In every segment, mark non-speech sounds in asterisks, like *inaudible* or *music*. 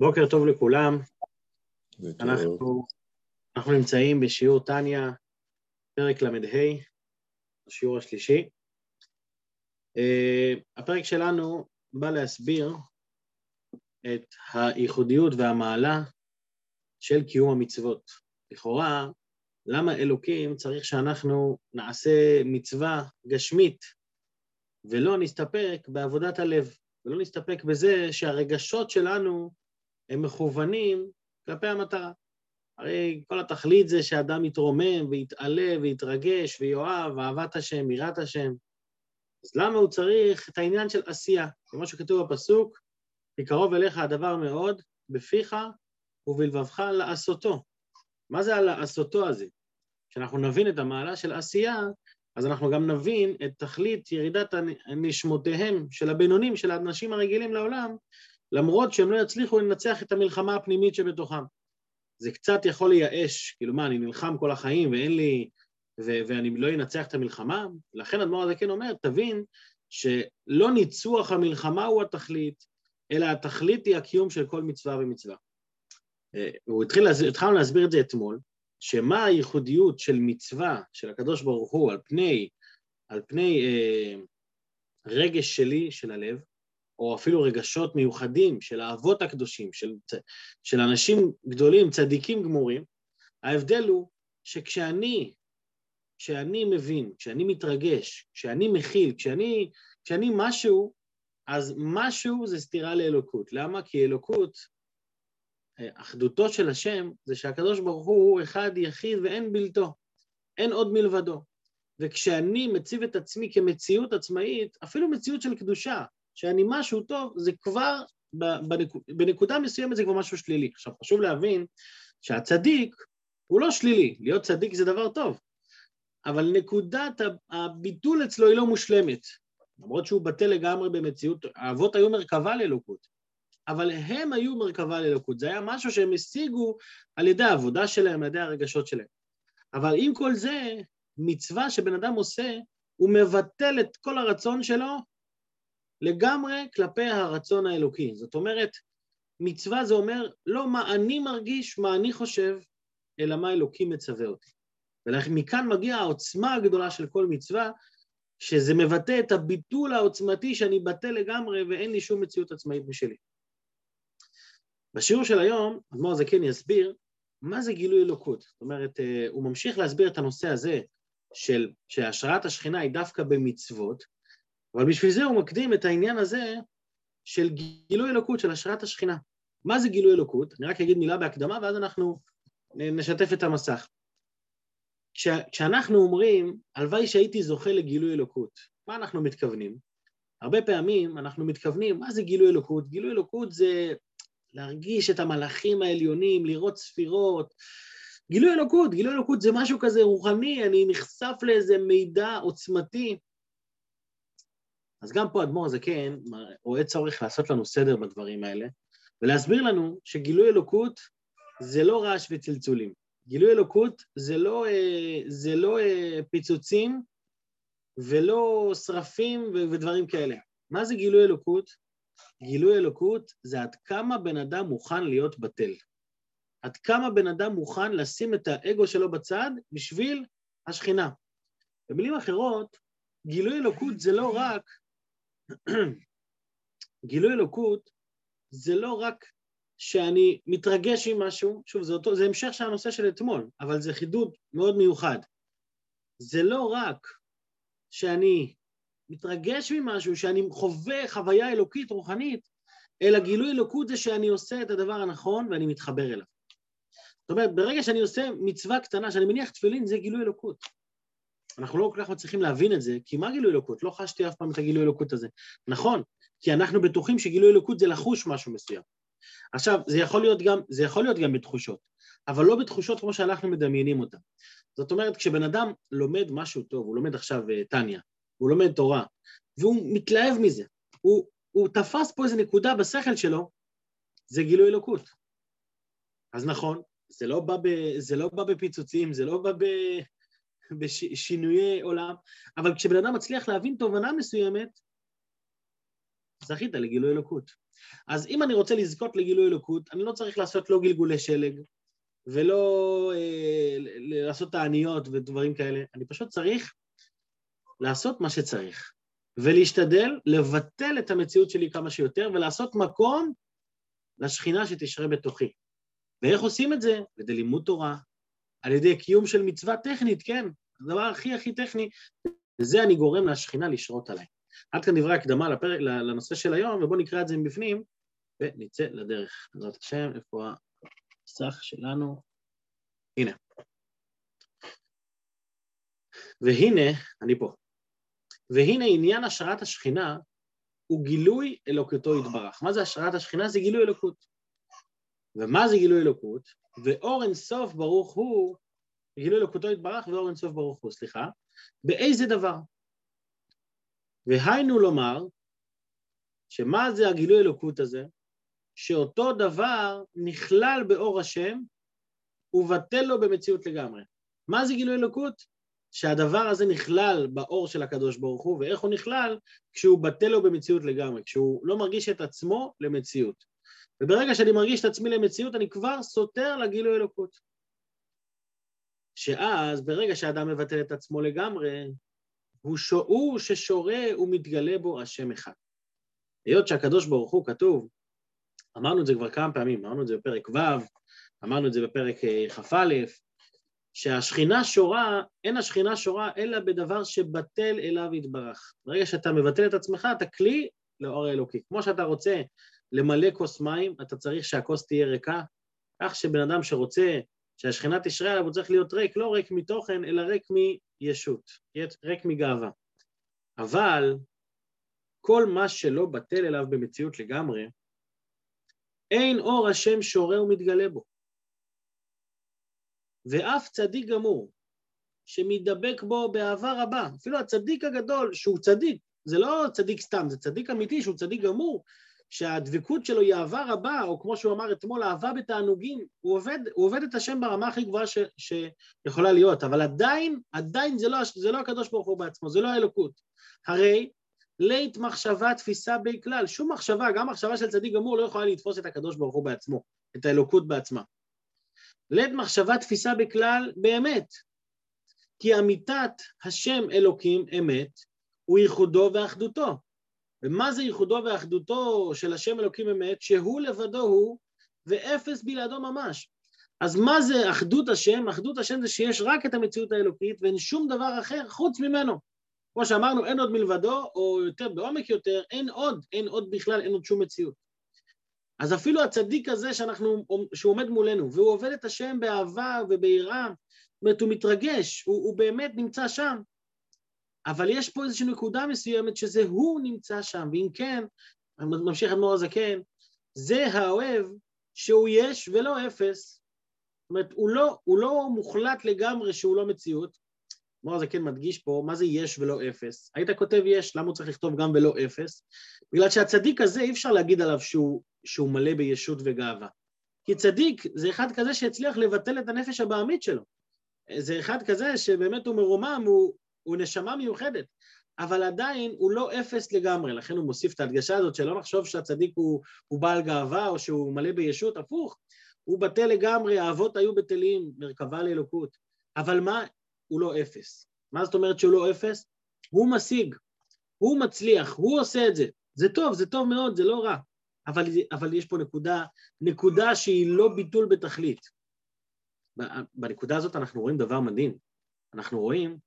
בוקר טוב לכולם. אנחנו, אנחנו נמצאים בשיעור טניה, פרק ל"ה, השיעור השלישי. Uh, הפרק שלנו בא להסביר את הייחודיות והמעלה של קיום המצוות. לכאורה, למה אלוקים צריך שאנחנו נעשה מצווה גשמית ולא נסתפק בעבודת הלב, ולא נסתפק בזה שהרגשות שלנו הם מכוונים כלפי המטרה. הרי כל התכלית זה שאדם יתרומם ויתעלה ויתרגש ויואב, אהבת השם, יראת השם. אז למה הוא צריך את העניין של עשייה? כמו שכתוב בפסוק, כי קרוב אליך הדבר מאוד, בפיך ובלבבך לעשותו. מה זה הלעשותו הזה? כשאנחנו נבין את המעלה של עשייה, אז אנחנו גם נבין את תכלית ירידת נשמותיהם של הבינונים, של האנשים הרגילים לעולם, למרות שהם לא יצליחו לנצח את המלחמה הפנימית שבתוכם. זה קצת יכול לייאש, כאילו מה, אני נלחם כל החיים ואין לי... ו- ואני לא אנצח את המלחמה? לכן אדמו"ר הזה כן אומר, תבין שלא ניצוח המלחמה הוא התכלית, אלא התכלית היא הקיום של כל מצווה ומצווה. אה, הוא התחיל, התחלנו להסביר את זה אתמול, שמה הייחודיות של מצווה של הקדוש ברוך הוא על פני, על פני אה, רגש שלי, של הלב, או אפילו רגשות מיוחדים של האבות הקדושים, של, של אנשים גדולים, צדיקים גמורים, ההבדל הוא שכשאני, כשאני מבין, כשאני מתרגש, כשאני מכיל, כשאני, כשאני משהו, אז משהו זה סתירה לאלוקות. למה? כי אלוקות, אחדותו של השם, זה שהקדוש ברוך הוא אחד יחיד ואין בלתו, אין עוד מלבדו. וכשאני מציב את עצמי כמציאות עצמאית, אפילו מציאות של קדושה, שאני משהו טוב, זה כבר, בנקוד, בנקודה מסוימת זה כבר משהו שלילי. עכשיו, חשוב להבין שהצדיק הוא לא שלילי, להיות צדיק זה דבר טוב, אבל נקודת הביטול אצלו היא לא מושלמת. למרות שהוא בטל לגמרי במציאות, האבות היו מרכבה לאלוקות, אבל הם היו מרכבה לאלוקות, זה היה משהו שהם השיגו על ידי העבודה שלהם, על ידי הרגשות שלהם. אבל עם כל זה, מצווה שבן אדם עושה, הוא מבטל את כל הרצון שלו לגמרי כלפי הרצון האלוקי. זאת אומרת, מצווה זה אומר לא מה אני מרגיש, מה אני חושב, אלא מה אלוקים מצווה אותי. ומכאן מגיעה העוצמה הגדולה של כל מצווה, שזה מבטא את הביטול העוצמתי שאני בטל לגמרי ואין לי שום מציאות עצמאית משלי. בשיעור של היום, אדמו"ר זקן יסביר מה זה גילוי אלוקות. זאת אומרת, אה, הוא ממשיך להסביר את הנושא הזה של שהשראת השכינה היא דווקא במצוות, אבל בשביל זה הוא מקדים את העניין הזה של גילוי אלוקות, של השראת השכינה. מה זה גילוי אלוקות? אני רק אגיד מילה בהקדמה ואז אנחנו נשתף את המסך. כש, כשאנחנו אומרים, הלוואי שהייתי זוכה לגילוי אלוקות, מה אנחנו מתכוונים? הרבה פעמים אנחנו מתכוונים, מה זה גילוי אלוקות? גילוי אלוקות זה להרגיש את המלאכים העליונים, לראות ספירות. גילוי אלוקות, גילוי אלוקות זה משהו כזה רוחני, אני נחשף לאיזה מידע עוצמתי. אז גם פה אדמו"ר הזקן רואה צורך לעשות לנו סדר בדברים האלה, ולהסביר לנו שגילוי אלוקות זה לא רעש וצלצולים. גילוי אלוקות זה לא, אה, זה לא אה, פיצוצים ולא שרפים ודברים כאלה. מה זה גילוי אלוקות? גילוי אלוקות זה עד כמה בן אדם מוכן להיות בטל. עד כמה בן אדם מוכן לשים את האגו שלו בצד בשביל השכינה. במילים אחרות, גילוי אלוקות זה לא רק *clears throat* גילוי אלוקות זה לא רק שאני מתרגש עם משהו, שוב, זה, אותו, זה המשך של הנושא של אתמול, אבל זה חידוד מאוד מיוחד. זה לא רק שאני מתרגש ממשהו, שאני חווה חוויה אלוקית, רוחנית, אלא גילוי אלוקות זה שאני עושה את הדבר הנכון ואני מתחבר אליו. זאת אומרת, ברגע שאני עושה מצווה קטנה, שאני מניח תפילין, זה גילוי אלוקות. אנחנו לא כל כך מצליחים להבין את זה, כי מה גילוי אלוקות? לא חשתי אף פעם את הגילוי אלוקות הזה. נכון, כי אנחנו בטוחים שגילוי אלוקות זה לחוש משהו מסוים. עכשיו, זה יכול להיות גם, זה יכול להיות גם בתחושות, אבל לא בתחושות כמו שאנחנו מדמיינים אותן. זאת אומרת, כשבן אדם לומד משהו טוב, הוא לומד עכשיו uh, טניה, הוא לומד תורה, והוא מתלהב מזה, הוא, הוא תפס פה איזו נקודה בשכל שלו, זה גילוי אלוקות. אז נכון, זה לא בא, ב, זה לא בא בפיצוצים, זה לא בא ב, בשינויי עולם, אבל כשבן אדם מצליח להבין תובנה מסוימת, זכית לגילוי אלוקות. אז אם אני רוצה לזכות לגילוי אלוקות, אני לא צריך לעשות לא גלגולי שלג, ולא אה, לעשות תעניות ודברים כאלה, אני פשוט צריך לעשות מה שצריך, ולהשתדל לבטל את המציאות שלי כמה שיותר, ולעשות מקום לשכינה שתשרה בתוכי. ואיך עושים את זה? על ידי לימוד תורה, על ידי קיום של מצווה טכנית, כן, הדבר הכי הכי טכני, וזה אני גורם לשכינה לשרות עליי. עד כאן דברי הקדמה לפרק, לנושא של היום, ובואו נקרא את זה מבפנים, ונצא לדרך. בעזרת השם, איפה הסך שלנו? הנה. והנה, אני פה. והנה עניין השראת השכינה הוא גילוי אלוקותו יתברך. מה זה השראת השכינה? זה גילוי אלוקות. ומה זה גילוי אלוקות? ואור אינסוף ברוך הוא, גילוי אלוקותו יתברך ואור אינסוף ברוך הוא, סליחה, באיזה דבר? והיינו לומר, שמה זה הגילוי אלוקות הזה? שאותו דבר נכלל באור השם ובטל לו במציאות לגמרי. מה זה גילוי אלוקות? שהדבר הזה נכלל באור של הקדוש ברוך הוא, ואיך הוא נכלל? כשהוא בטל לו במציאות לגמרי, כשהוא לא מרגיש את עצמו למציאות. וברגע שאני מרגיש את עצמי למציאות, אני כבר סותר לגילוי אלוקות. שאז, ברגע שאדם מבטל את עצמו לגמרי, הוא, שו, הוא ששורה ומתגלה בו השם אחד. היות שהקדוש ברוך הוא כתוב, אמרנו את זה כבר כמה פעמים, אמרנו את זה בפרק ו', אמרנו את זה בפרק אה, כ"א, שהשכינה שורה, אין השכינה שורה אלא בדבר שבטל אליו יתברך. ברגע שאתה מבטל את עצמך, אתה כלי לאור האלוקי. כמו שאתה רוצה למלא כוס מים, אתה צריך שהכוס תהיה ריקה, כך שבן אדם שרוצה שהשכינה תשרה עליו, הוא צריך להיות ריק, לא ריק מתוכן, אלא ריק מישות, ריק מגאווה. אבל כל מה שלא בטל אליו במציאות לגמרי, אין אור השם שורה ומתגלה בו. ואף צדיק גמור, שמתדבק בו באהבה רבה, אפילו הצדיק הגדול, שהוא צדיק, זה לא צדיק סתם, זה צדיק אמיתי שהוא צדיק גמור, שהדבקות שלו היא אהבה רבה, או כמו שהוא אמר אתמול, אהבה בתענוגים, הוא עובד, הוא עובד את השם ברמה הכי גבוהה ש, שיכולה להיות, אבל עדיין, עדיין זה לא, זה לא הקדוש ברוך הוא בעצמו, זה לא האלוקות. הרי לית מחשבה תפיסה בי כלל, שום מחשבה, גם מחשבה של צדיק גמור לא יכולה לתפוס את הקדוש ברוך הוא בעצמו, את האלוקות בעצמה. לית מחשבה תפיסה בכלל באמת, כי אמיתת השם אלוקים אמת הוא ייחודו ואחדותו. ומה זה ייחודו ואחדותו של השם אלוקים אמת? שהוא לבדו הוא ואפס בלעדו ממש. אז מה זה אחדות השם? אחדות השם זה שיש רק את המציאות האלוקית ואין שום דבר אחר חוץ ממנו. כמו שאמרנו, אין עוד מלבדו, או יותר בעומק יותר, אין עוד, אין עוד בכלל, אין עוד שום מציאות. אז אפילו הצדיק הזה שאנחנו, שהוא עומד מולנו, והוא עובד את השם באהבה וביראה, זאת אומרת, הוא מתרגש, הוא, הוא באמת נמצא שם, אבל יש פה איזושהי נקודה מסוימת שזה הוא נמצא שם, ואם כן, ממשיך אדמו"ר הזקן, זה האוהב שהוא יש ולא אפס. זאת אומרת, הוא לא, הוא לא מוחלט לגמרי שהוא לא מציאות. אדמו"ר הזקן מדגיש פה, מה זה יש ולא אפס? היית כותב יש, למה הוא צריך לכתוב גם ולא אפס? בגלל שהצדיק הזה, אי אפשר להגיד עליו שהוא, שהוא מלא בישות וגאווה. כי צדיק זה אחד כזה שהצליח לבטל את הנפש הבעמית שלו. זה אחד כזה שבאמת הוא מרומם, הוא, הוא נשמה מיוחדת, אבל עדיין הוא לא אפס לגמרי, לכן הוא מוסיף את ההדגשה הזאת, שלא נחשוב שהצדיק הוא, הוא בעל גאווה או שהוא מלא בישות, הפוך, הוא בטל לגמרי, האבות היו בטלים, מרכבה לאלוקות, אבל מה? הוא לא אפס. מה זאת אומרת שהוא לא אפס? הוא משיג, הוא מצליח, הוא עושה את זה. זה טוב, זה טוב מאוד, זה לא רע. אבל, אבל יש פה נקודה, נקודה שהיא לא ביטול בתכלית. בנקודה הזאת אנחנו רואים דבר מדהים. אנחנו רואים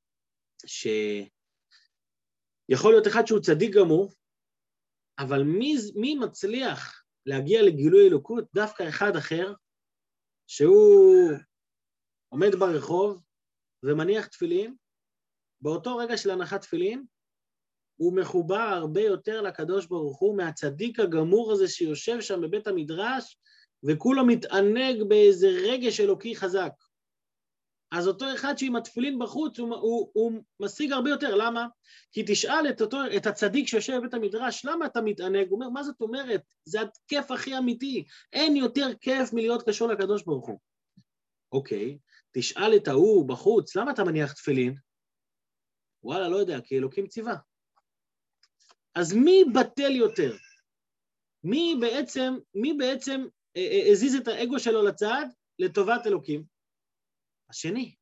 שיכול להיות אחד שהוא צדיק גמור, אבל מי, מי מצליח להגיע לגילוי אלוקות? דווקא אחד אחר, שהוא עומד ברחוב ומניח תפילין, באותו רגע של הנחת תפילין, הוא מחובר הרבה יותר לקדוש ברוך הוא מהצדיק הגמור הזה שיושב שם בבית המדרש, וכולו מתענג באיזה רגש אלוקי חזק. אז אותו אחד שעם התפילין בחוץ, הוא, הוא, הוא משיג הרבה יותר. למה? כי תשאל את, אותו, את הצדיק שיושב בבית המדרש, למה אתה מתענג? הוא אומר, מה זאת אומרת? זה הכיף הכי אמיתי. אין יותר כיף מלהיות קשור לקדוש ברוך הוא. אוקיי, תשאל את ההוא בחוץ, למה אתה מניח תפילין? וואלה, לא יודע, כי אלוקים ציווה. אז מי בטל יותר? מי בעצם, מי בעצם אה, אה, הזיז את האגו שלו לצד לטובת אלוקים? השני.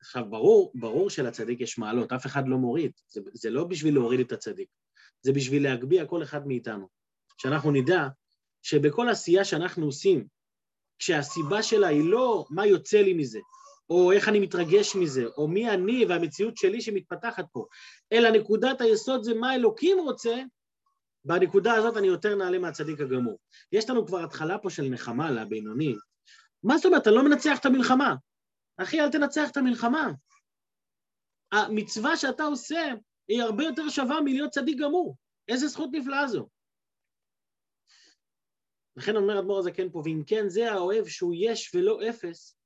עכשיו, ברור, ברור שלצדיק יש מעלות, אף אחד לא מוריד. זה, זה לא בשביל להוריד את הצדיק, זה בשביל להגביה כל אחד מאיתנו. שאנחנו נדע שבכל עשייה שאנחנו עושים, כשהסיבה שלה היא לא מה יוצא לי מזה, או איך אני מתרגש מזה, או מי אני והמציאות שלי שמתפתחת פה, אלא נקודת היסוד זה מה אלוקים רוצה, בנקודה הזאת אני יותר נעלה מהצדיק הגמור. יש לנו כבר התחלה פה של נחמה לבינוני. מה זאת אומרת? אתה לא מנצח את המלחמה. אחי, אל תנצח את המלחמה. המצווה שאתה עושה היא הרבה יותר שווה מלהיות צדיק גמור. איזה זכות נפלאה זו. לכן אומר אדמו"ר הזקן פה, ואם כן זה האוהב שהוא יש ולא אפס,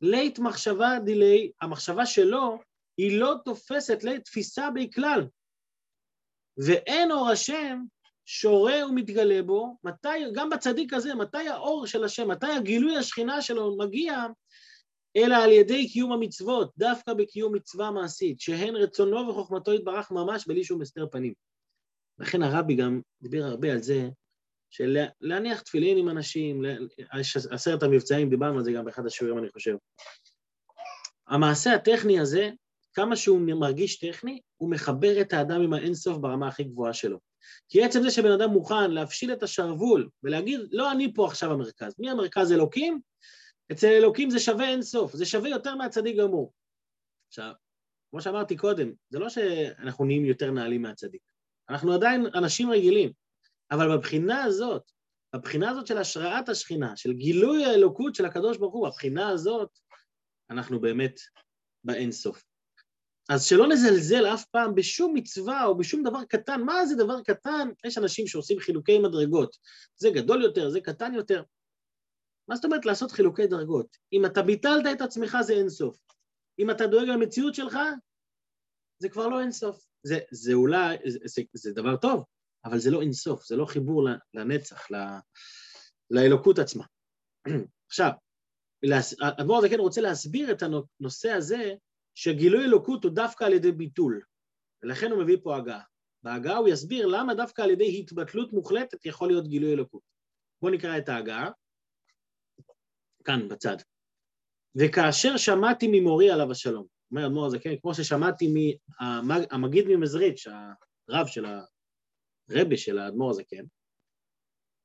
לית מחשבה דילי, המחשבה שלו היא לא תופסת לית תפיסה בכלל. ואין אור השם שורה ומתגלה בו, מתי, גם בצדיק הזה, מתי האור של השם, מתי הגילוי השכינה שלו מגיע, אלא על ידי קיום המצוות, דווקא בקיום מצווה מעשית, שהן רצונו וחוכמתו יתברך ממש בלי שום הסתר פנים. לכן הרבי גם דיבר הרבה על זה, של להניח תפילין עם אנשים, עשרת המבצעים, דיברנו על זה גם באחד השיעורים, אני חושב. המעשה הטכני הזה, כמה שהוא מרגיש טכני, הוא מחבר את האדם עם האינסוף ברמה הכי גבוהה שלו. כי עצם זה שבן אדם מוכן להפשיל את השרוול ולהגיד, לא אני פה עכשיו המרכז, מי המרכז אלוקים? אצל אלוקים זה שווה אינסוף, זה שווה יותר מהצדיק גמור. עכשיו, כמו שאמרתי קודם, זה לא שאנחנו נהיים יותר נעלים מהצדיק, אנחנו עדיין אנשים רגילים, אבל בבחינה הזאת, בבחינה הזאת של השראת השכינה, של גילוי האלוקות של הקדוש ברוך הוא, הבחינה הזאת, אנחנו באמת באינסוף. אז שלא נזלזל אף פעם בשום מצווה או בשום דבר קטן. מה זה דבר קטן? יש אנשים שעושים חילוקי מדרגות. זה גדול יותר, זה קטן יותר. מה זאת אומרת לעשות חילוקי דרגות? אם אתה ביטלת את עצמך זה אינסוף. אם אתה דואג למציאות שלך, זה כבר לא אינסוף. זה, זה אולי, זה, זה, זה דבר טוב, אבל זה לא אינסוף, זה לא חיבור לנצח, ל, לאלוקות עצמה. *clears throat* עכשיו, אדמו"ר הזה כן רוצה להסביר את הנושא הזה שגילוי אלוקות הוא דווקא על ידי ביטול, ולכן הוא מביא פה הגעה. בהגעה הוא יסביר למה דווקא על ידי התבטלות מוחלטת יכול להיות גילוי אלוקות. בואו נקרא את ההגעה, כאן בצד. וכאשר שמעתי ממורי עליו השלום, אומר אדמו"ר הזה, כן, כמו ששמעתי מהמגיד ממזריץ', הרב של הרבה של האדמו"ר הזה, כן,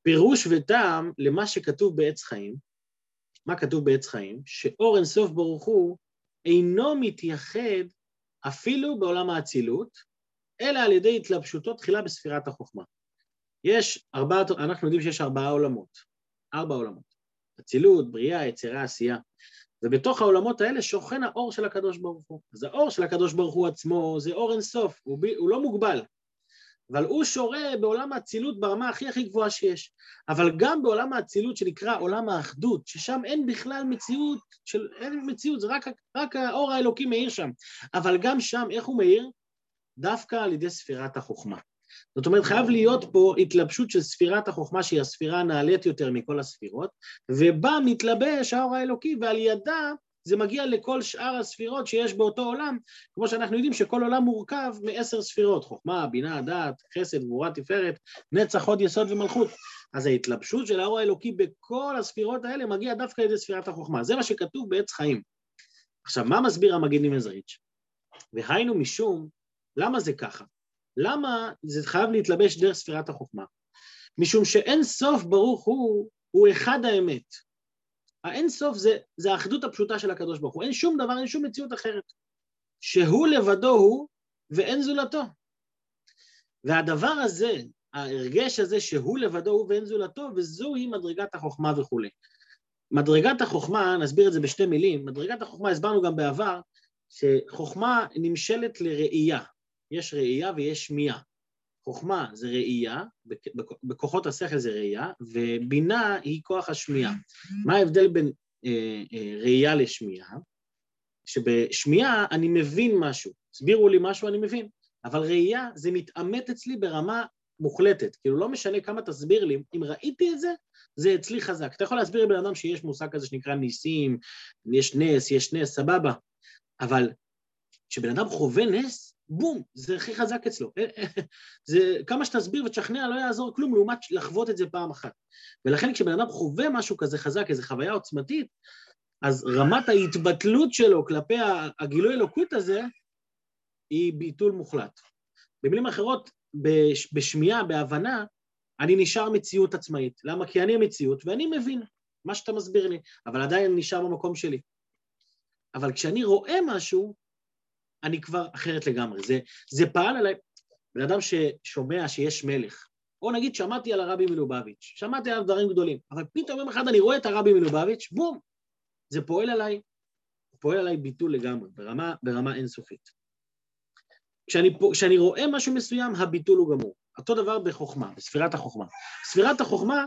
פירוש וטעם למה שכתוב בעץ חיים, מה כתוב בעץ חיים? שאור אינסוף ברוך הוא אינו מתייחד אפילו בעולם האצילות, אלא על ידי התלבשותו תחילה בספירת החוכמה. יש ארבעת, אנחנו יודעים שיש ארבעה עולמות, ארבע עולמות, אצילות, בריאה, יצירה, עשייה. ובתוך העולמות האלה שוכן האור של הקדוש ברוך הוא. אז האור של הקדוש ברוך הוא עצמו זה אור אינסוף, הוא, ב, הוא לא מוגבל. אבל הוא שורה בעולם האצילות ברמה הכי הכי גבוהה שיש. אבל גם בעולם האצילות שנקרא עולם האחדות, ששם אין בכלל מציאות, של, אין מציאות, זה רק, רק האור האלוקי מאיר שם. אבל גם שם, איך הוא מאיר? דווקא על ידי ספירת החוכמה. זאת אומרת, חייב להיות פה התלבשות של ספירת החוכמה, שהיא הספירה הנעלית יותר מכל הספירות, ובה מתלבש האור האלוקי, ועל ידה זה מגיע לכל שאר הספירות שיש באותו עולם, כמו שאנחנו יודעים שכל עולם מורכב מעשר ספירות, חוכמה, בינה, דעת, חסד, גבורה, תפארת, נצח, הוד, יסוד ומלכות. אז ההתלבשות של האור האלוקי בכל הספירות האלה מגיע דווקא על ידי ספירת החוכמה. זה מה שכתוב בעץ חיים. עכשיו, מה מסביר המגיד ממזריץ'? והיינו משום, למה זה ככה? למה זה חייב להתלבש דרך ספירת החוכמה? משום שאין סוף ברוך הוא, הוא אחד האמת. האין סוף זה, זה האחדות הפשוטה של הקדוש ברוך הוא, אין שום דבר, אין שום מציאות אחרת. שהוא לבדו הוא ואין זולתו. והדבר הזה, ההרגש הזה שהוא לבדו הוא ואין זולתו, וזוהי מדרגת החוכמה וכולי. מדרגת החוכמה, נסביר את זה בשתי מילים, מדרגת החוכמה, הסברנו גם בעבר, שחוכמה נמשלת לראייה. יש ראייה ויש שמיעה. חוכמה זה ראייה, בכוחות השכל זה ראייה, ובינה היא כוח השמיעה. מה ההבדל בין אה, אה, ראייה לשמיעה? שבשמיעה אני מבין משהו, הסבירו לי משהו, אני מבין, אבל ראייה זה מתעמת אצלי ברמה מוחלטת, כאילו לא משנה כמה תסביר לי, אם ראיתי את זה, זה אצלי חזק. אתה יכול להסביר לבן אדם שיש מושג כזה שנקרא ניסים, יש נס, יש נס, סבבה, אבל כשבן אדם חווה נס, בום, זה הכי חזק אצלו. זה כמה שתסביר ותשכנע לא יעזור כלום לעומת לחוות את זה פעם אחת. ולכן כשבן אדם חווה משהו כזה חזק, איזו חוויה עוצמתית, אז רמת ההתבטלות שלו כלפי הגילוי אלוקות הזה היא ביטול מוחלט. במילים אחרות, בשמיעה, בהבנה, אני נשאר מציאות עצמאית. למה? כי אני המציאות ואני מבין מה שאתה מסביר לי, אבל עדיין נשאר במקום שלי. אבל כשאני רואה משהו, אני כבר אחרת לגמרי. זה, זה פעל עליי, בן אדם ששומע שיש מלך, או נגיד שמעתי על הרבי מלובביץ', שמעתי עליו דברים גדולים, אבל פתאום יום אחד אני רואה את הרבי מלובביץ', בום, זה פועל עליי, פועל עליי ביטול לגמרי, ברמה, ברמה אינסופית. כשאני, כשאני רואה משהו מסוים, הביטול הוא גמור. אותו דבר בחוכמה, בספירת החוכמה. ספירת החוכמה,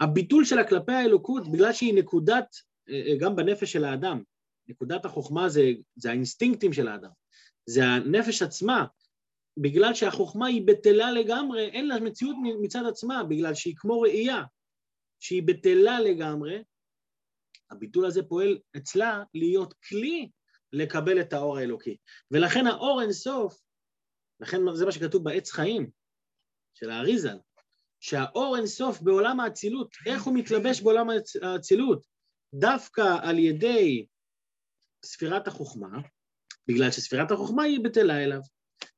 הביטול שלה כלפי האלוקות, בגלל שהיא נקודת, אה, אה, גם בנפש של האדם, נקודת החוכמה זה, זה האינסטינקטים של האדם, זה הנפש עצמה, בגלל שהחוכמה היא בטלה לגמרי, אין לה מציאות מצד עצמה, בגלל שהיא כמו ראייה, שהיא בטלה לגמרי, הביטול הזה פועל אצלה להיות כלי לקבל את האור האלוקי. ולכן האור אינסוף, לכן זה מה שכתוב בעץ חיים של האריזל, שהאור אינסוף בעולם האצילות, איך הוא מתלבש בעולם האצילות? דווקא על ידי ספירת החוכמה, בגלל שספירת החוכמה היא בטלה אליו.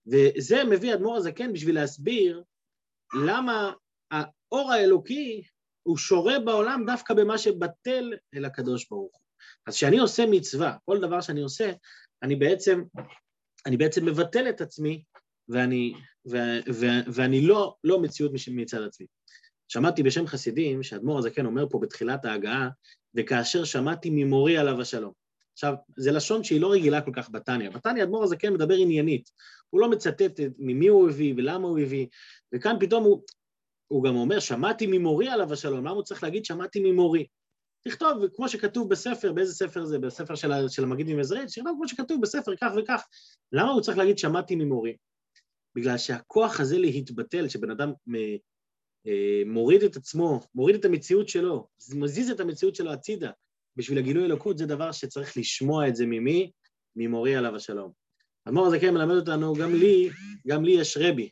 וזה מביא אדמו"ר הזקן בשביל להסביר למה האור האלוקי הוא שורה בעולם דווקא במה שבטל אל הקדוש ברוך הוא. אז כשאני עושה מצווה, כל דבר שאני עושה, אני בעצם, אני בעצם מבטל את עצמי ואני, ו, ו, ואני לא, לא מציאות מצד עצמי. שמעתי בשם חסידים שאדמו"ר הזקן אומר פה בתחילת ההגעה, וכאשר שמעתי ממורי עליו השלום. עכשיו, זה לשון שהיא לא רגילה כל כך בתניא. בתניא אדמו"ר הזקן מדבר עניינית. הוא לא מצטט ממי הוא הביא ולמה הוא הביא, וכאן פתאום הוא, הוא גם אומר, שמעתי ממורי עליו השלום, למה הוא צריך להגיד שמעתי ממורי? תכתוב, כמו שכתוב בספר, באיזה ספר זה? בספר של, של המגיד ממזרעית, שיכתוב כמו שכתוב בספר כך וכך. למה הוא צריך להגיד שמעתי ממורי? בגלל שהכוח הזה להתבטל, שבן אדם אה, מוריד את עצמו, מוריד את המציאות שלו, מזיז את המציאות שלו הצידה בשביל הגילוי אלוקות, זה דבר שצריך לשמוע את זה ממי? ממורי עליו השלום. המור הזה כן מלמד אותנו, גם לי, גם לי יש רבי.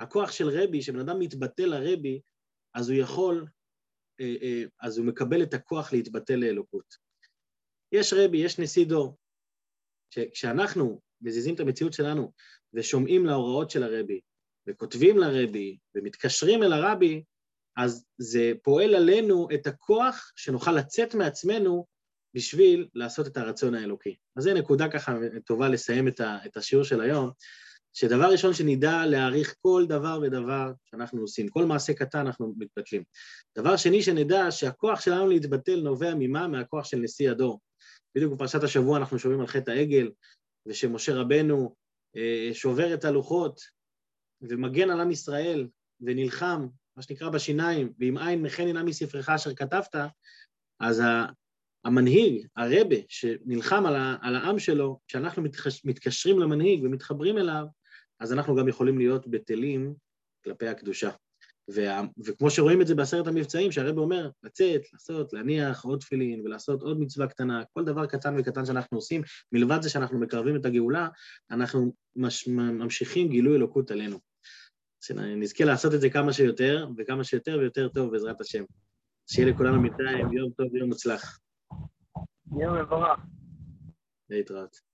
הכוח של רבי, כשבן אדם מתבטל לרבי, אז הוא יכול, אה, אה, אז הוא מקבל את הכוח להתבטל לאלוקות. יש רבי, יש נשיא דור. כשאנחנו מזיזים את המציאות שלנו ושומעים להוראות של הרבי, וכותבים לרבי, ומתקשרים אל הרבי, אז זה פועל עלינו את הכוח שנוכל לצאת מעצמנו בשביל לעשות את הרצון האלוקי. אז זו נקודה ככה טובה לסיים את השיעור של היום, שדבר ראשון שנדע להעריך כל דבר ודבר שאנחנו עושים, כל מעשה קטן אנחנו מתבטלים. דבר שני שנדע שהכוח שלנו להתבטל נובע ממה? מהכוח של נשיא הדור. בדיוק בפרשת השבוע אנחנו שומעים על חטא העגל, ושמשה רבנו אה, שובר את הלוחות ומגן על עם ישראל ונלחם, מה שנקרא בשיניים, ואם אין מכן אינה מספרך אשר כתבת, אז המנהיג, הרבה, שנלחם על העם שלו, כשאנחנו מתקשרים למנהיג ומתחברים אליו, אז אנחנו גם יכולים להיות בטלים כלפי הקדושה. וה, וכמו שרואים את זה בעשרת המבצעים, שהרבה אומר, לצאת, לעשות, להניח עוד תפילין ולעשות עוד מצווה קטנה, כל דבר קטן וקטן שאנחנו עושים, מלבד זה שאנחנו מקרבים את הגאולה, אנחנו מש, ממשיכים גילוי אלוקות עלינו. שנזכה לעשות את זה כמה שיותר, וכמה שיותר ויותר טוב בעזרת השם. שיהיה לכולנו בינתיים יום טוב ויום מוצלח. יום מבורך. להתראות.